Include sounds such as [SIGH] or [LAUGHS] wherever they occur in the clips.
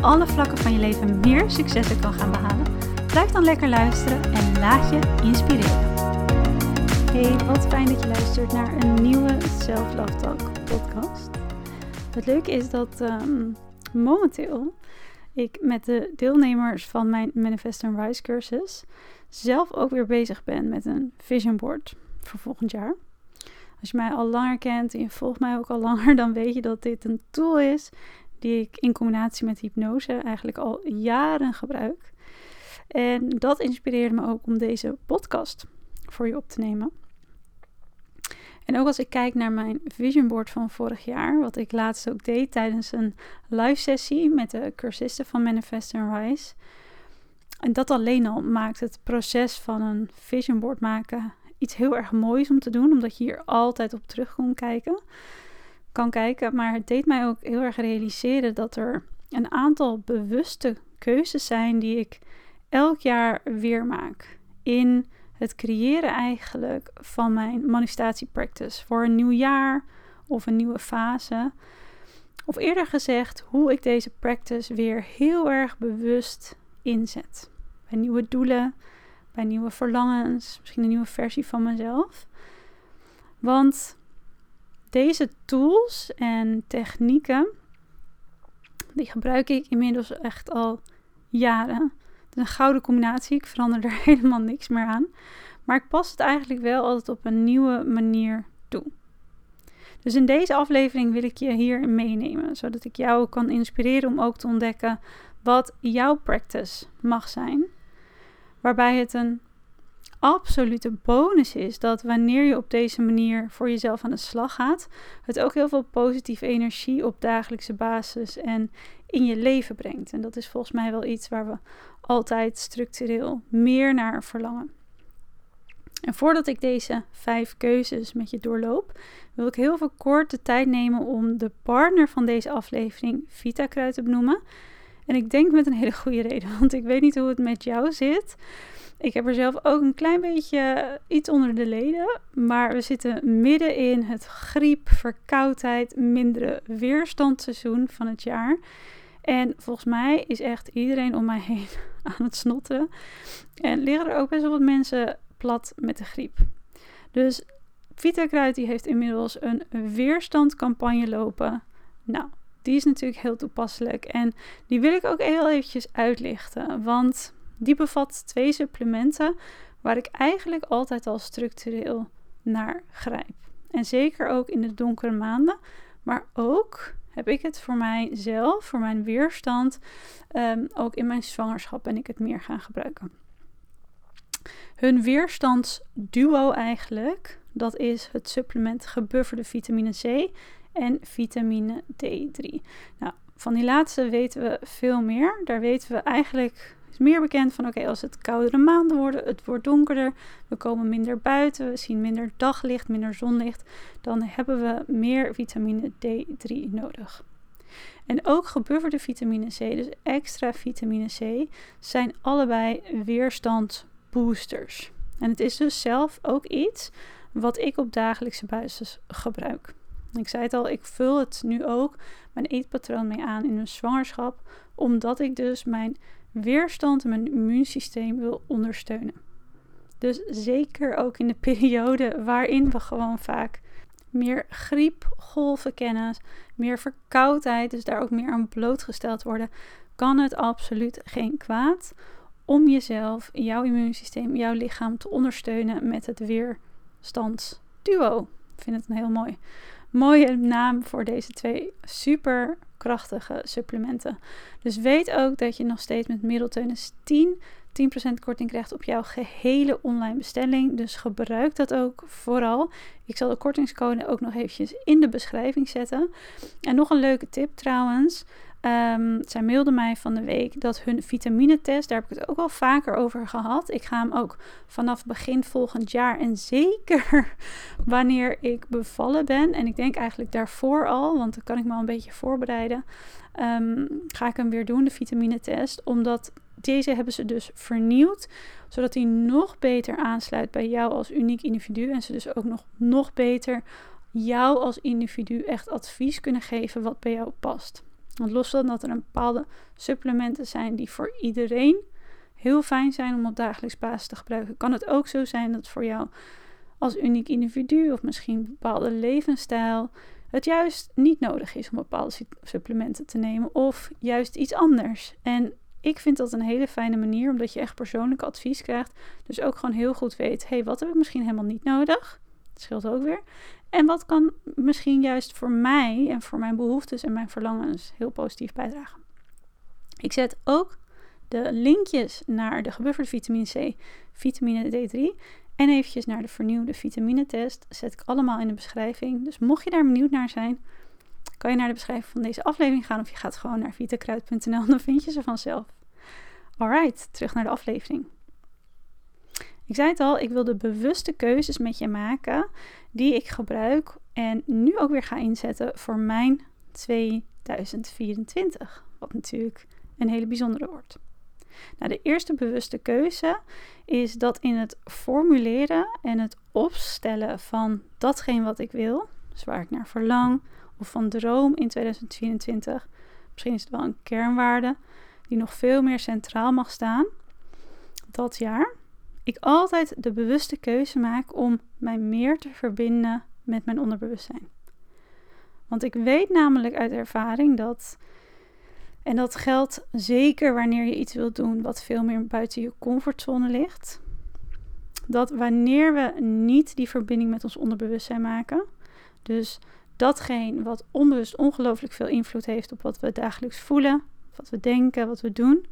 alle vlakken van je leven meer successen kan gaan behalen, blijf dan lekker luisteren en laat je inspireren. Hey, wat fijn dat je luistert naar een nieuwe Self Love Talk podcast. Het leuke is dat um, momenteel ik met de deelnemers van mijn Manifest and Rise cursus zelf ook weer bezig ben met een vision board voor volgend jaar. Als je mij al langer kent en je volgt mij ook al langer, [LAUGHS] dan weet je dat dit een tool is die ik in combinatie met hypnose eigenlijk al jaren gebruik. En dat inspireerde me ook om deze podcast voor je op te nemen. En ook als ik kijk naar mijn vision board van vorig jaar, wat ik laatst ook deed tijdens een live sessie met de cursisten van Manifest and Rise. En dat alleen al maakt het proces van een vision board maken iets heel erg moois om te doen, omdat je hier altijd op terug kan kijken. Kan kijken, maar het deed mij ook heel erg realiseren dat er een aantal bewuste keuzes zijn die ik elk jaar weer maak in het creëren eigenlijk van mijn manifestatiepractice voor een nieuw jaar of een nieuwe fase. Of eerder gezegd, hoe ik deze practice weer heel erg bewust inzet. Bij nieuwe doelen, bij nieuwe verlangens, misschien een nieuwe versie van mezelf. Want deze tools en technieken, die gebruik ik inmiddels echt al jaren. Het is een gouden combinatie, ik verander er [LAUGHS] helemaal niks meer aan. Maar ik pas het eigenlijk wel altijd op een nieuwe manier toe. Dus in deze aflevering wil ik je hier meenemen, zodat ik jou kan inspireren om ook te ontdekken wat jouw practice mag zijn. Waarbij het een absolute bonus is dat wanneer je op deze manier voor jezelf aan de slag gaat, het ook heel veel positieve energie op dagelijkse basis en in je leven brengt. En dat is volgens mij wel iets waar we altijd structureel meer naar verlangen. En voordat ik deze vijf keuzes met je doorloop, wil ik heel veel kort de tijd nemen om de partner van deze aflevering, Vita Kruid, te benoemen. En ik denk met een hele goede reden, want ik weet niet hoe het met jou zit. Ik heb er zelf ook een klein beetje iets onder de leden. Maar we zitten midden in het griep, verkoudheid, mindere weerstandseizoen van het jaar. En volgens mij is echt iedereen om mij heen [LAUGHS] aan het snotten. En liggen er ook best wel wat mensen plat met de griep. Dus Vita die heeft inmiddels een weerstandcampagne lopen. Nou, die is natuurlijk heel toepasselijk. En die wil ik ook heel eventjes uitlichten. Want die bevat twee supplementen waar ik eigenlijk altijd al structureel naar grijp. En zeker ook in de donkere maanden. Maar ook heb ik het voor mijzelf, voor mijn weerstand, um, ook in mijn zwangerschap ben ik het meer gaan gebruiken. Hun weerstandsduo eigenlijk, dat is het supplement gebufferde vitamine C en vitamine D3. Nou, van die laatste weten we veel meer. Daar weten we eigenlijk is meer bekend van oké, als het koudere maanden worden, het wordt donkerder, we komen minder buiten, we zien minder daglicht, minder zonlicht, dan hebben we meer vitamine D3 nodig. En ook gebufferde vitamine C, dus extra vitamine C, zijn allebei weerstandsboosters. En het is dus zelf ook iets wat ik op dagelijkse basis gebruik. Ik zei het al, ik vul het nu ook mijn eetpatroon mee aan in een zwangerschap, omdat ik dus mijn weerstand en mijn immuunsysteem wil ondersteunen. Dus zeker ook in de [LAUGHS] periode waarin we gewoon vaak meer griepgolven kennen, meer verkoudheid, dus daar ook meer aan blootgesteld worden, kan het absoluut geen kwaad om jezelf, jouw immuunsysteem, jouw lichaam te ondersteunen met het weerstandsduo. Ik vind het een heel mooi, mooie naam voor deze twee super krachtige supplementen. Dus weet ook dat je nog steeds met middelteunis 10 10% korting krijgt op jouw gehele online bestelling. Dus gebruik dat ook vooral. Ik zal de kortingscode ook nog eventjes in de beschrijving zetten. En nog een leuke tip trouwens. Um, zij mailde mij van de week dat hun vitaminetest, daar heb ik het ook al vaker over gehad. Ik ga hem ook vanaf begin volgend jaar en zeker [LAUGHS] wanneer ik bevallen ben. En ik denk eigenlijk daarvoor al, want dan kan ik me al een beetje voorbereiden. Um, ga ik hem weer doen, de vitaminetest. Omdat deze hebben ze dus vernieuwd, zodat hij nog beter aansluit bij jou als uniek individu. En ze dus ook nog, nog beter jou als individu echt advies kunnen geven wat bij jou past. Want los van dat er een bepaalde supplementen zijn die voor iedereen heel fijn zijn om op dagelijks basis te gebruiken, kan het ook zo zijn dat voor jou als uniek individu of misschien een bepaalde levensstijl het juist niet nodig is om bepaalde supplementen te nemen of juist iets anders. En ik vind dat een hele fijne manier omdat je echt persoonlijk advies krijgt. Dus ook gewoon heel goed weet, hé, hey, wat heb ik misschien helemaal niet nodig? Scheelt ook weer. En wat kan misschien juist voor mij en voor mijn behoeftes en mijn verlangens heel positief bijdragen. Ik zet ook de linkjes naar de gebufferde vitamine C, vitamine D3 en eventjes naar de vernieuwde vitaminetest zet ik allemaal in de beschrijving. Dus mocht je daar benieuwd naar zijn, kan je naar de beschrijving van deze aflevering gaan of je gaat gewoon naar vitakruid.nl dan vind je ze vanzelf. Alright, terug naar de aflevering. Ik zei het al, ik wil de bewuste keuzes met je maken die ik gebruik en nu ook weer ga inzetten voor mijn 2024. Wat natuurlijk een hele bijzondere wordt. Nou, de eerste bewuste keuze is dat in het formuleren en het opstellen van datgene wat ik wil, dus waar ik naar verlang of van droom in 2024, misschien is het wel een kernwaarde die nog veel meer centraal mag staan dat jaar ik altijd de bewuste keuze maak om mij meer te verbinden met mijn onderbewustzijn. Want ik weet namelijk uit ervaring dat, en dat geldt zeker wanneer je iets wilt doen wat veel meer buiten je comfortzone ligt, dat wanneer we niet die verbinding met ons onderbewustzijn maken, dus datgene wat onbewust ongelooflijk veel invloed heeft op wat we dagelijks voelen, wat we denken, wat we doen,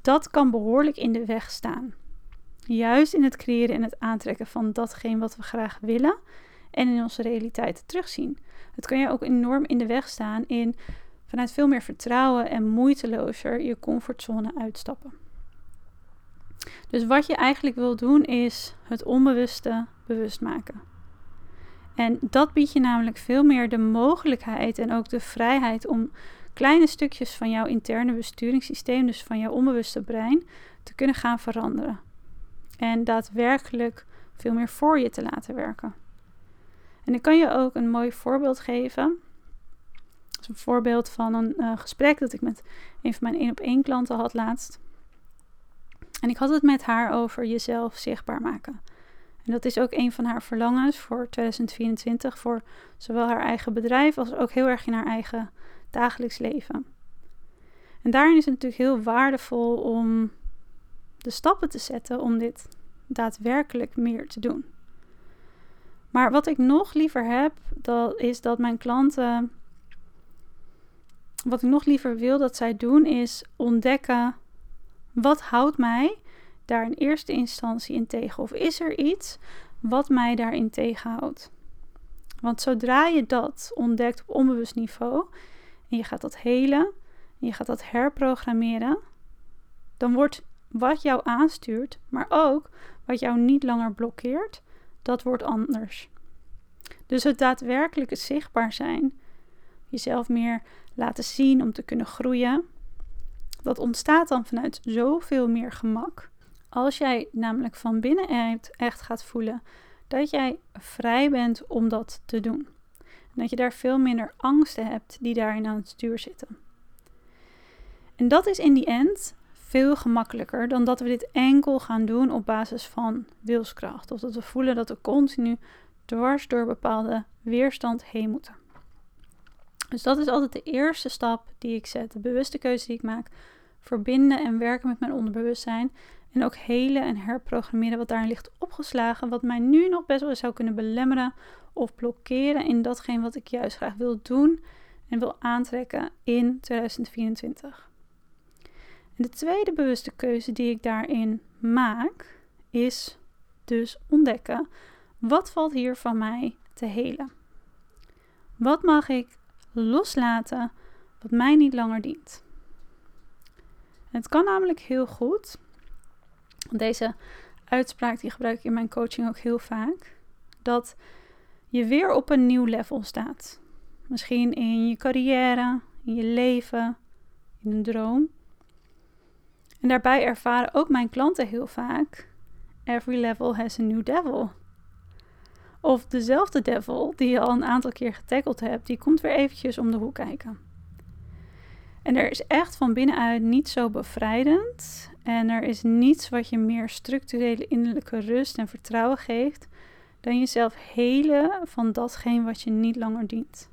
dat kan behoorlijk in de weg staan. Juist in het creëren en het aantrekken van datgene wat we graag willen en in onze realiteit terugzien. Het kan je ook enorm in de weg staan in vanuit veel meer vertrouwen en moeitelozer je comfortzone uitstappen. Dus wat je eigenlijk wil doen is het onbewuste bewust maken. En dat biedt je namelijk veel meer de mogelijkheid en ook de vrijheid om kleine stukjes van jouw interne besturingssysteem, dus van jouw onbewuste brein, te kunnen gaan veranderen en daadwerkelijk veel meer voor je te laten werken. En ik kan je ook een mooi voorbeeld geven. Dat is een voorbeeld van een uh, gesprek dat ik met een van mijn één op één klanten had laatst. En ik had het met haar over jezelf zichtbaar maken. En dat is ook een van haar verlangens voor 2024, voor zowel haar eigen bedrijf als ook heel erg in haar eigen dagelijks leven. En daarin is het natuurlijk heel waardevol om de stappen te zetten om dit daadwerkelijk meer te doen. Maar wat ik nog liever heb, dat is dat mijn klanten. Wat ik nog liever wil dat zij doen, is ontdekken wat houdt mij daar in eerste instantie in tegen? Of is er iets wat mij daarin tegenhoudt? Want zodra je dat ontdekt op onbewust niveau en je gaat dat helen en je gaat dat herprogrammeren, dan wordt wat jou aanstuurt, maar ook wat jou niet langer blokkeert, dat wordt anders. Dus het daadwerkelijk zichtbaar zijn, jezelf meer laten zien om te kunnen groeien, dat ontstaat dan vanuit zoveel meer gemak. Als jij namelijk van binnenuit echt gaat voelen dat jij vrij bent om dat te doen. En dat je daar veel minder angsten hebt die daarin aan het stuur zitten. En dat is in die end veel gemakkelijker dan dat we dit enkel gaan doen op basis van wilskracht. Of dat we voelen dat we continu dwars door bepaalde weerstand heen moeten. Dus dat is altijd de eerste stap die ik zet. De bewuste keuze die ik maak. Verbinden en werken met mijn onderbewustzijn. En ook helen en herprogrammeren wat daarin ligt opgeslagen. Wat mij nu nog best wel zou kunnen belemmeren of blokkeren in datgene wat ik juist graag wil doen en wil aantrekken in 2024 de tweede bewuste keuze die ik daarin maak, is dus ontdekken wat valt hier van mij te helen. Wat mag ik loslaten wat mij niet langer dient. het kan namelijk heel goed, deze uitspraak die gebruik ik in mijn coaching ook heel vaak, dat je weer op een nieuw level staat. Misschien in je carrière, in je leven, in een droom. En daarbij ervaren ook mijn klanten heel vaak: every level has a new devil. Of dezelfde devil die je al een aantal keer getackeld hebt, die komt weer eventjes om de hoek kijken. En er is echt van binnenuit niet zo bevrijdend. En er is niets wat je meer structurele innerlijke rust en vertrouwen geeft dan jezelf helen van datgene wat je niet langer dient.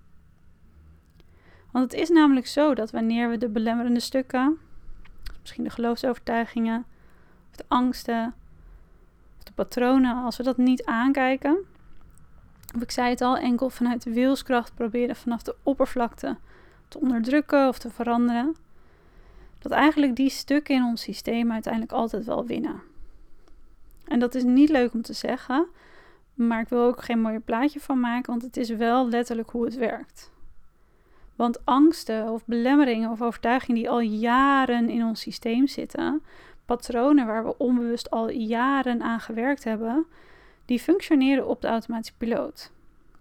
Want het is namelijk zo dat wanneer we de belemmerende stukken, misschien de geloofsovertuigingen, of de angsten, of de patronen, als we dat niet aankijken, of ik zei het al, enkel vanuit wilskracht proberen vanaf de oppervlakte te onderdrukken of te veranderen, dat eigenlijk die stukken in ons systeem uiteindelijk altijd wel winnen. En dat is niet leuk om te zeggen, maar ik wil ook geen mooie plaatje van maken, want het is wel letterlijk hoe het werkt. Want angsten of belemmeringen of overtuigingen die al jaren in ons systeem zitten, patronen waar we onbewust al jaren aan gewerkt hebben, die functioneren op de automatische piloot.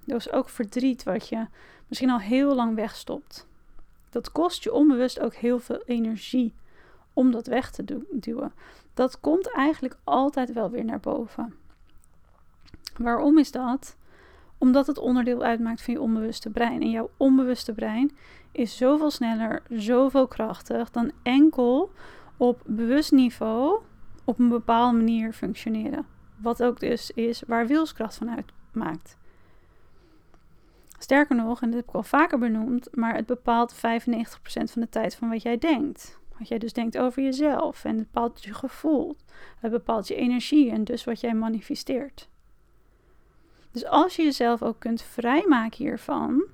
Dat is ook verdriet wat je misschien al heel lang wegstopt. Dat kost je onbewust ook heel veel energie om dat weg te duwen. Dat komt eigenlijk altijd wel weer naar boven. Waarom is dat? Omdat het onderdeel uitmaakt van je onbewuste brein. En jouw onbewuste brein is zoveel sneller, zoveel krachtig dan enkel op bewust niveau op een bepaalde manier functioneren. Wat ook dus is waar wilskracht van uitmaakt. Sterker nog, en dat heb ik al vaker benoemd, maar het bepaalt 95% van de tijd van wat jij denkt. Wat jij dus denkt over jezelf en het bepaalt je gevoel. Het bepaalt je energie en dus wat jij manifesteert. Dus als je jezelf ook kunt vrijmaken hiervan,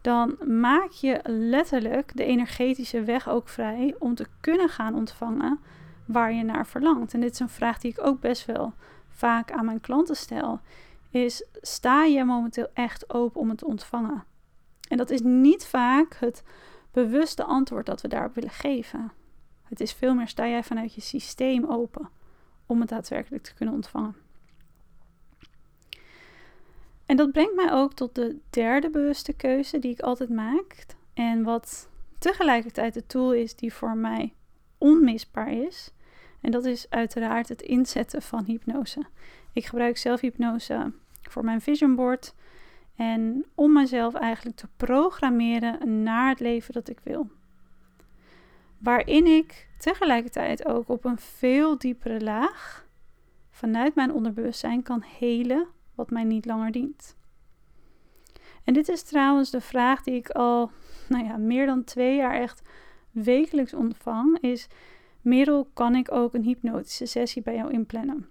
dan maak je letterlijk de energetische weg ook vrij om te kunnen gaan ontvangen waar je naar verlangt. En dit is een vraag die ik ook best wel vaak aan mijn klanten stel. Is sta je momenteel echt open om het te ontvangen? En dat is niet vaak het bewuste antwoord dat we daarop willen geven. Het is veel meer sta jij vanuit je systeem open om het daadwerkelijk te kunnen ontvangen. En dat brengt mij ook tot de derde bewuste keuze die ik altijd maak. En wat tegelijkertijd de tool is die voor mij onmisbaar is. En dat is uiteraard het inzetten van hypnose. Ik gebruik zelf hypnose voor mijn vision board. En om mezelf eigenlijk te programmeren naar het leven dat ik wil. Waarin ik tegelijkertijd ook op een veel diepere laag vanuit mijn onderbewustzijn kan helen wat mij niet langer dient. En dit is trouwens de vraag die ik al nou ja, meer dan twee jaar echt wekelijks ontvang. Is, Merel, kan ik ook een hypnotische sessie bij jou inplannen?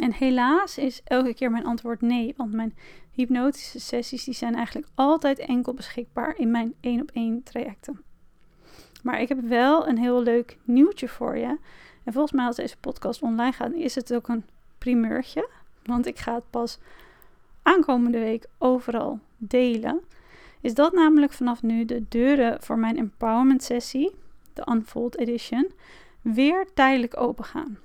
En helaas is elke keer mijn antwoord nee, want mijn hypnotische sessies die zijn eigenlijk altijd enkel beschikbaar in mijn één op één trajecten. Maar ik heb wel een heel leuk nieuwtje voor je. En volgens mij als deze podcast online gaat, is het ook een primeurtje. Want ik ga het pas aankomende week overal delen. Is dat namelijk vanaf nu de deuren voor mijn empowerment sessie, de Unfold Edition, weer tijdelijk open gaan.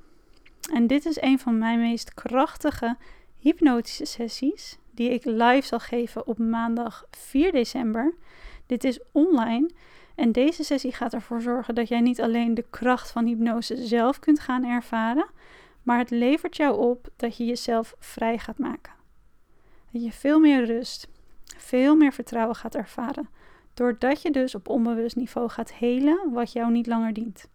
En dit is een van mijn meest krachtige hypnotische sessies die ik live zal geven op maandag 4 december. Dit is online en deze sessie gaat ervoor zorgen dat jij niet alleen de kracht van hypnose zelf kunt gaan ervaren, maar het levert jou op dat je jezelf vrij gaat maken. Dat je veel meer rust, veel meer vertrouwen gaat ervaren. Doordat je dus op onbewust niveau gaat helen wat jou niet langer dient.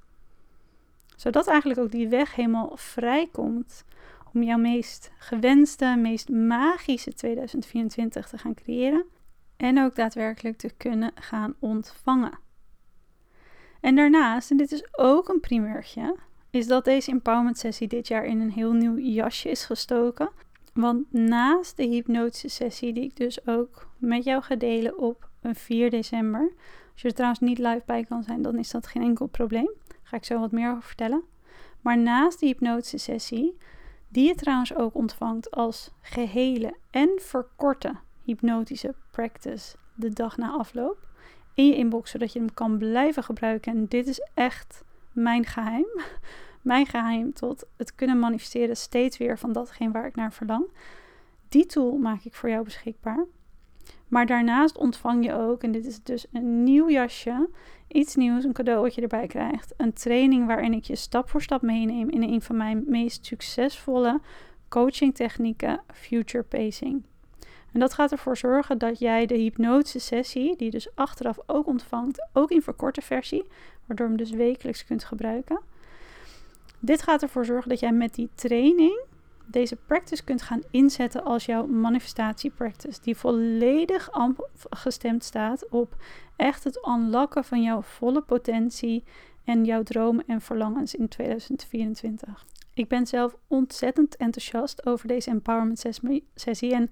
Zodat eigenlijk ook die weg helemaal vrij komt om jouw meest gewenste, meest magische 2024 te gaan creëren. En ook daadwerkelijk te kunnen gaan ontvangen. En daarnaast, en dit is ook een primeurtje, is dat deze empowerment sessie dit jaar in een heel nieuw jasje is gestoken. Want naast de hypnotische sessie, die ik dus ook met jou ga delen op 4 december. Als je er trouwens niet live bij kan zijn, dan is dat geen enkel probleem. Daar ga ik zo wat meer over vertellen. Maar naast die hypnotische sessie, die je trouwens ook ontvangt als gehele en verkorte hypnotische practice de dag na afloop. in je inbox, zodat je hem kan blijven gebruiken. En dit is echt mijn geheim. Mijn geheim tot het kunnen manifesteren steeds weer van datgene waar ik naar verlang. Die tool maak ik voor jou beschikbaar. Maar daarnaast ontvang je ook, en dit is dus een nieuw jasje, iets nieuws, een cadeau wat je erbij krijgt. Een training waarin ik je stap voor stap meeneem in een van mijn meest succesvolle coaching technieken, Future Pacing. En dat gaat ervoor zorgen dat jij de hypnotische sessie, die je dus achteraf ook ontvangt, ook in verkorte versie, waardoor je hem dus wekelijks kunt gebruiken. Dit gaat ervoor zorgen dat jij met die training deze practice kunt gaan inzetten als jouw manifestatie practice, die volledig gestemd staat op echt het unlocken van jouw volle potentie en jouw dromen en verlangens in 2024. Ik ben zelf ontzettend enthousiast over deze empowerment sessie en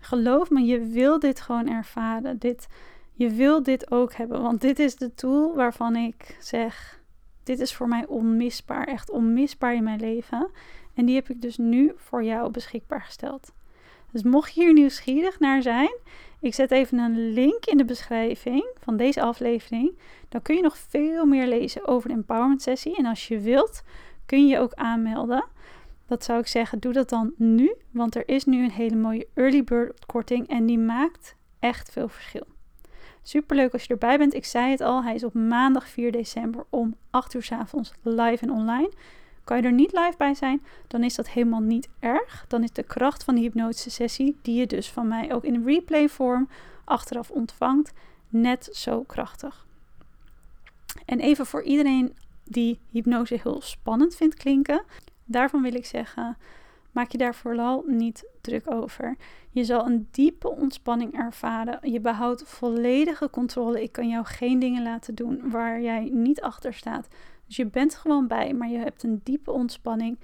geloof me, je wil dit gewoon ervaren. Dit, je wil dit ook hebben, want dit is de tool waarvan ik zeg, dit is voor mij onmisbaar, echt onmisbaar in mijn leven. En die heb ik dus nu voor jou beschikbaar gesteld. Dus mocht je hier nieuwsgierig naar zijn, ik zet even een link in de beschrijving van deze aflevering. Dan kun je nog veel meer lezen over de empowerment sessie. En als je wilt, kun je je ook aanmelden. Dat zou ik zeggen, doe dat dan nu, want er is nu een hele mooie early bird korting en die maakt echt veel verschil. Super leuk als je erbij bent. Ik zei het al, hij is op maandag 4 december om 8 uur s avonds live en online. Kan je er niet live bij zijn, dan is dat helemaal niet erg. Dan is de kracht van die hypnotische sessie, die je dus van mij ook in replay vorm achteraf ontvangt, net zo krachtig. En even voor iedereen die hypnose heel spannend vindt klinken, daarvan wil ik zeggen: maak je daar vooral niet druk over. Je zal een diepe ontspanning ervaren. Je behoudt volledige controle. Ik kan jou geen dingen laten doen waar jij niet achter staat. Dus je bent gewoon bij, maar je hebt een diepe ontspanning.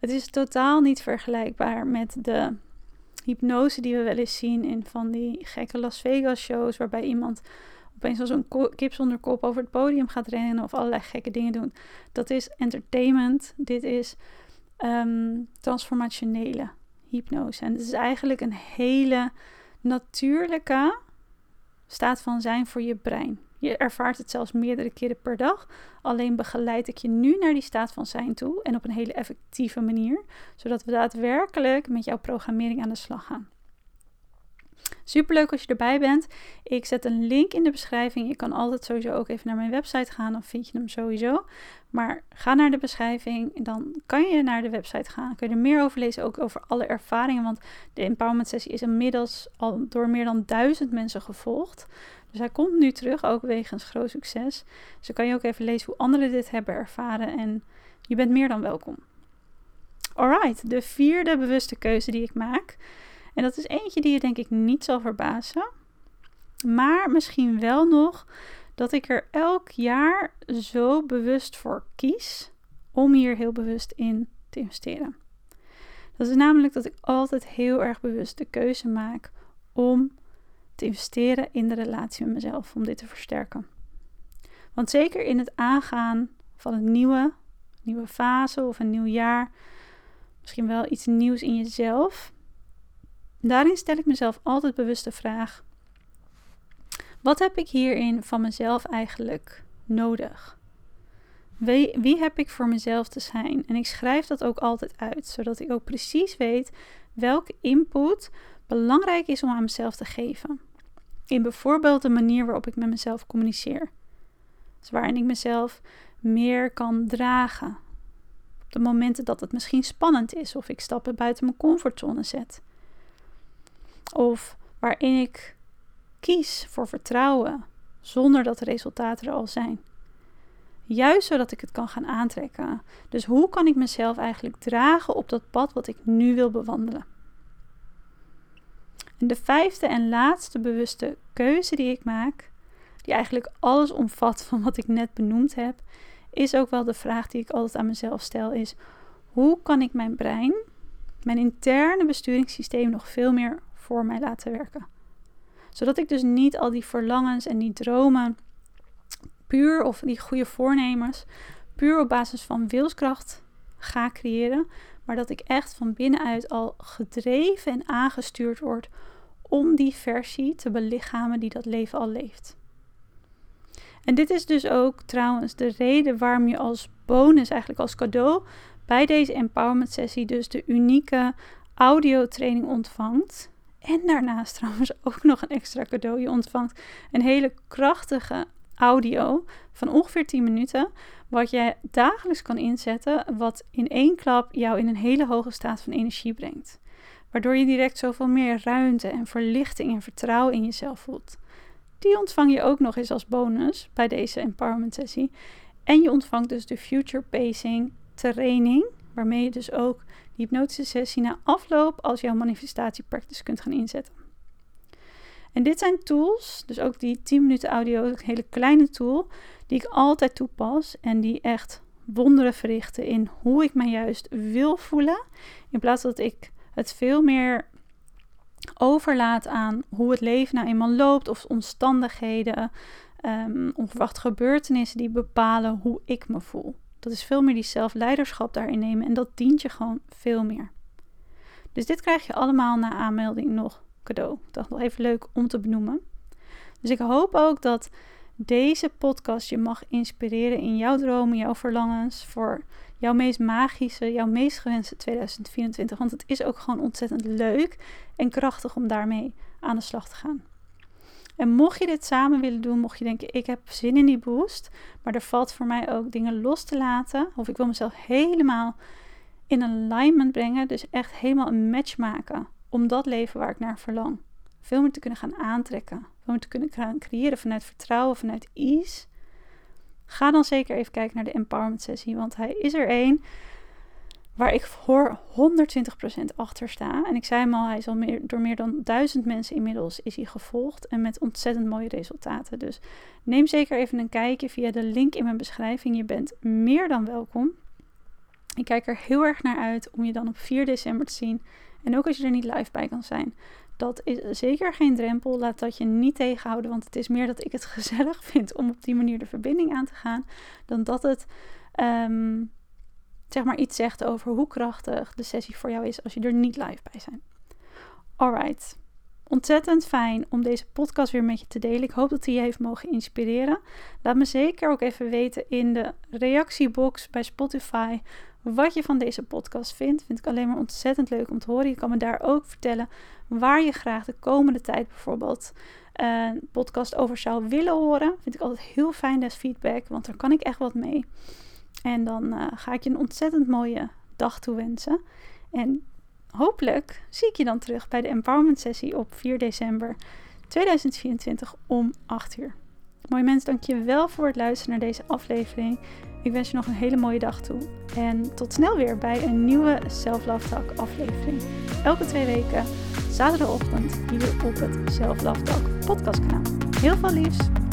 Het is totaal niet vergelijkbaar met de hypnose die we wel eens zien in van die gekke Las Vegas shows, waarbij iemand opeens als een kip zonder kop over het podium gaat rennen of allerlei gekke dingen doen. Dat is entertainment. Dit is um, transformationele hypnose. En het is eigenlijk een hele natuurlijke staat van zijn voor je brein. Je ervaart het zelfs meerdere keren per dag. Alleen begeleid ik je nu naar die staat van zijn toe en op een hele effectieve manier, zodat we daadwerkelijk met jouw programmering aan de slag gaan. Super leuk als je erbij bent. Ik zet een link in de beschrijving. Je kan altijd sowieso ook even naar mijn website gaan, dan vind je hem sowieso. Maar ga naar de beschrijving, dan kan je naar de website gaan. Kun je er meer over lezen, ook over alle ervaringen. Want de empowerment sessie is inmiddels al door meer dan duizend mensen gevolgd. Dus hij komt nu terug, ook wegens groot succes. Dus dan kan je ook even lezen hoe anderen dit hebben ervaren. En je bent meer dan welkom. Alright, de vierde bewuste keuze die ik maak. En dat is eentje die je denk ik niet zal verbazen. Maar misschien wel nog dat ik er elk jaar zo bewust voor kies om hier heel bewust in te investeren. Dat is namelijk dat ik altijd heel erg bewust de keuze maak om te investeren in de relatie met mezelf, om dit te versterken. Want zeker in het aangaan van een nieuwe, nieuwe fase of een nieuw jaar, misschien wel iets nieuws in jezelf, daarin stel ik mezelf altijd bewust de vraag: wat heb ik hierin van mezelf eigenlijk nodig? Wie, heb ik voor mezelf te zijn? En ik schrijf dat ook altijd uit, zodat ik ook precies weet welke input belangrijk is om aan mezelf te geven. In bijvoorbeeld de manier waarop ik met mezelf communiceer. Dus waarin ik mezelf meer kan dragen. Op de momenten dat het misschien spannend is of ik stappen buiten mijn comfortzone zet. Of waarin ik kies voor vertrouwen zonder dat de resultaten er al zijn. Juist zodat ik het kan gaan aantrekken. Dus hoe kan ik mezelf eigenlijk dragen op dat pad wat ik nu wil bewandelen? En de vijfde en laatste bewuste keuze die ik maak, die eigenlijk alles omvat van wat ik net benoemd heb, is ook wel de vraag die ik altijd aan mezelf stel: is hoe kan ik mijn brein, mijn interne besturingssysteem nog veel meer voor mij laten werken? Zodat ik dus niet al die verlangens en die dromen puur of die goede voornemens puur op basis van wilskracht ga creëren, maar dat ik echt van binnenuit al gedreven en aangestuurd word om die versie te belichamen die dat leven al leeft. En dit is dus ook trouwens de reden waarom je als bonus, eigenlijk als cadeau, bij deze empowerment sessie dus de unieke audiotraining ontvangt. En daarnaast [LAUGHS] trouwens ook nog een extra cadeau. Je ontvangt een hele krachtige audio van ongeveer 10 minuten. Wat je dagelijks kan inzetten. Wat in één klap jou in een hele hoge staat van energie brengt. Waardoor je direct zoveel meer ruimte en verlichting en vertrouwen in jezelf voelt. Die ontvang je ook nog eens als bonus bij deze empowerment sessie. En je ontvangt dus de Future Pacing training. Waarmee je dus ook die hypnotische sessie na afloop als jouw manifestatiepractice kunt gaan inzetten. En dit zijn tools, dus ook die 10 minuten audio, een hele kleine tool, die ik altijd toepas en die echt wonderen verrichten in hoe ik mij juist wil voelen. In plaats dat ik het veel meer overlaat aan hoe het leven nou eenmaal loopt of omstandigheden, um, onverwachte gebeurtenissen die bepalen hoe ik me voel. Dat is veel meer die zelfleiderschap daarin nemen en dat dient je gewoon veel meer. Dus dit krijg je allemaal na aanmelding nog cadeau. Ik dacht nog even leuk om te benoemen. Dus ik hoop ook dat deze podcast je mag inspireren in jouw dromen, jouw verlangens voor jouw meest magische, jouw meest gewenste 2024. Want het is ook gewoon ontzettend leuk en krachtig om daarmee aan de slag te gaan. En mocht je dit samen willen doen, mocht je denken, ik heb zin in die boost, maar er valt voor mij ook dingen los te laten, of ik wil mezelf helemaal in alignment brengen, dus echt helemaal een match maken om dat leven waar ik naar verlang. Veel meer te kunnen gaan aantrekken, veel meer te kunnen gaan creëren vanuit vertrouwen, vanuit ease. Ga dan zeker even kijken naar de empowerment sessie, want hij is er één waar ik voor 120% achter sta. En ik zei hem al, hij is al meer, door meer dan duizend mensen inmiddels is hij gevolgd en met ontzettend mooie resultaten. Dus neem zeker even een kijkje via de link in mijn beschrijving. Je bent meer dan welkom. Ik kijk er heel erg naar uit om je dan op 4 december te zien. En ook als je er niet live bij kan zijn. Dat is zeker geen drempel. Laat dat je niet tegenhouden. Want het is meer dat ik het [LAUGHS] gezellig vind om op die manier de verbinding aan te gaan. Dan dat het ehm, zeg maar iets zegt over hoe krachtig de sessie voor jou is als je er niet live bij bent. Alright. Ontzettend fijn om deze podcast weer met je te delen. Ik hoop dat die je heeft mogen inspireren. Laat me zeker ook even weten in de reactiebox bij Spotify wat je van deze podcast vindt. Vind ik alleen maar ontzettend leuk om te horen. Je kan me daar ook vertellen waar je graag de komende tijd bijvoorbeeld een podcast over zou willen horen. Vind ik altijd heel fijn, dat feedback, want daar kan ik echt wat mee. En dan uh, ga ik je een ontzettend mooie dag toewensen. En hopelijk zie ik je dan terug bij de Empowerment Sessie op 4 december 2024 om 8 uur. Mooi mens, dank je wel voor het luisteren naar deze aflevering. Ik wens je nog een hele mooie dag toe. En tot snel weer bij een nieuwe Self Love Talk aflevering. Elke twee weken, zaterdagochtend, hier op het Self Love Talk podcastkanaal. Heel veel liefs!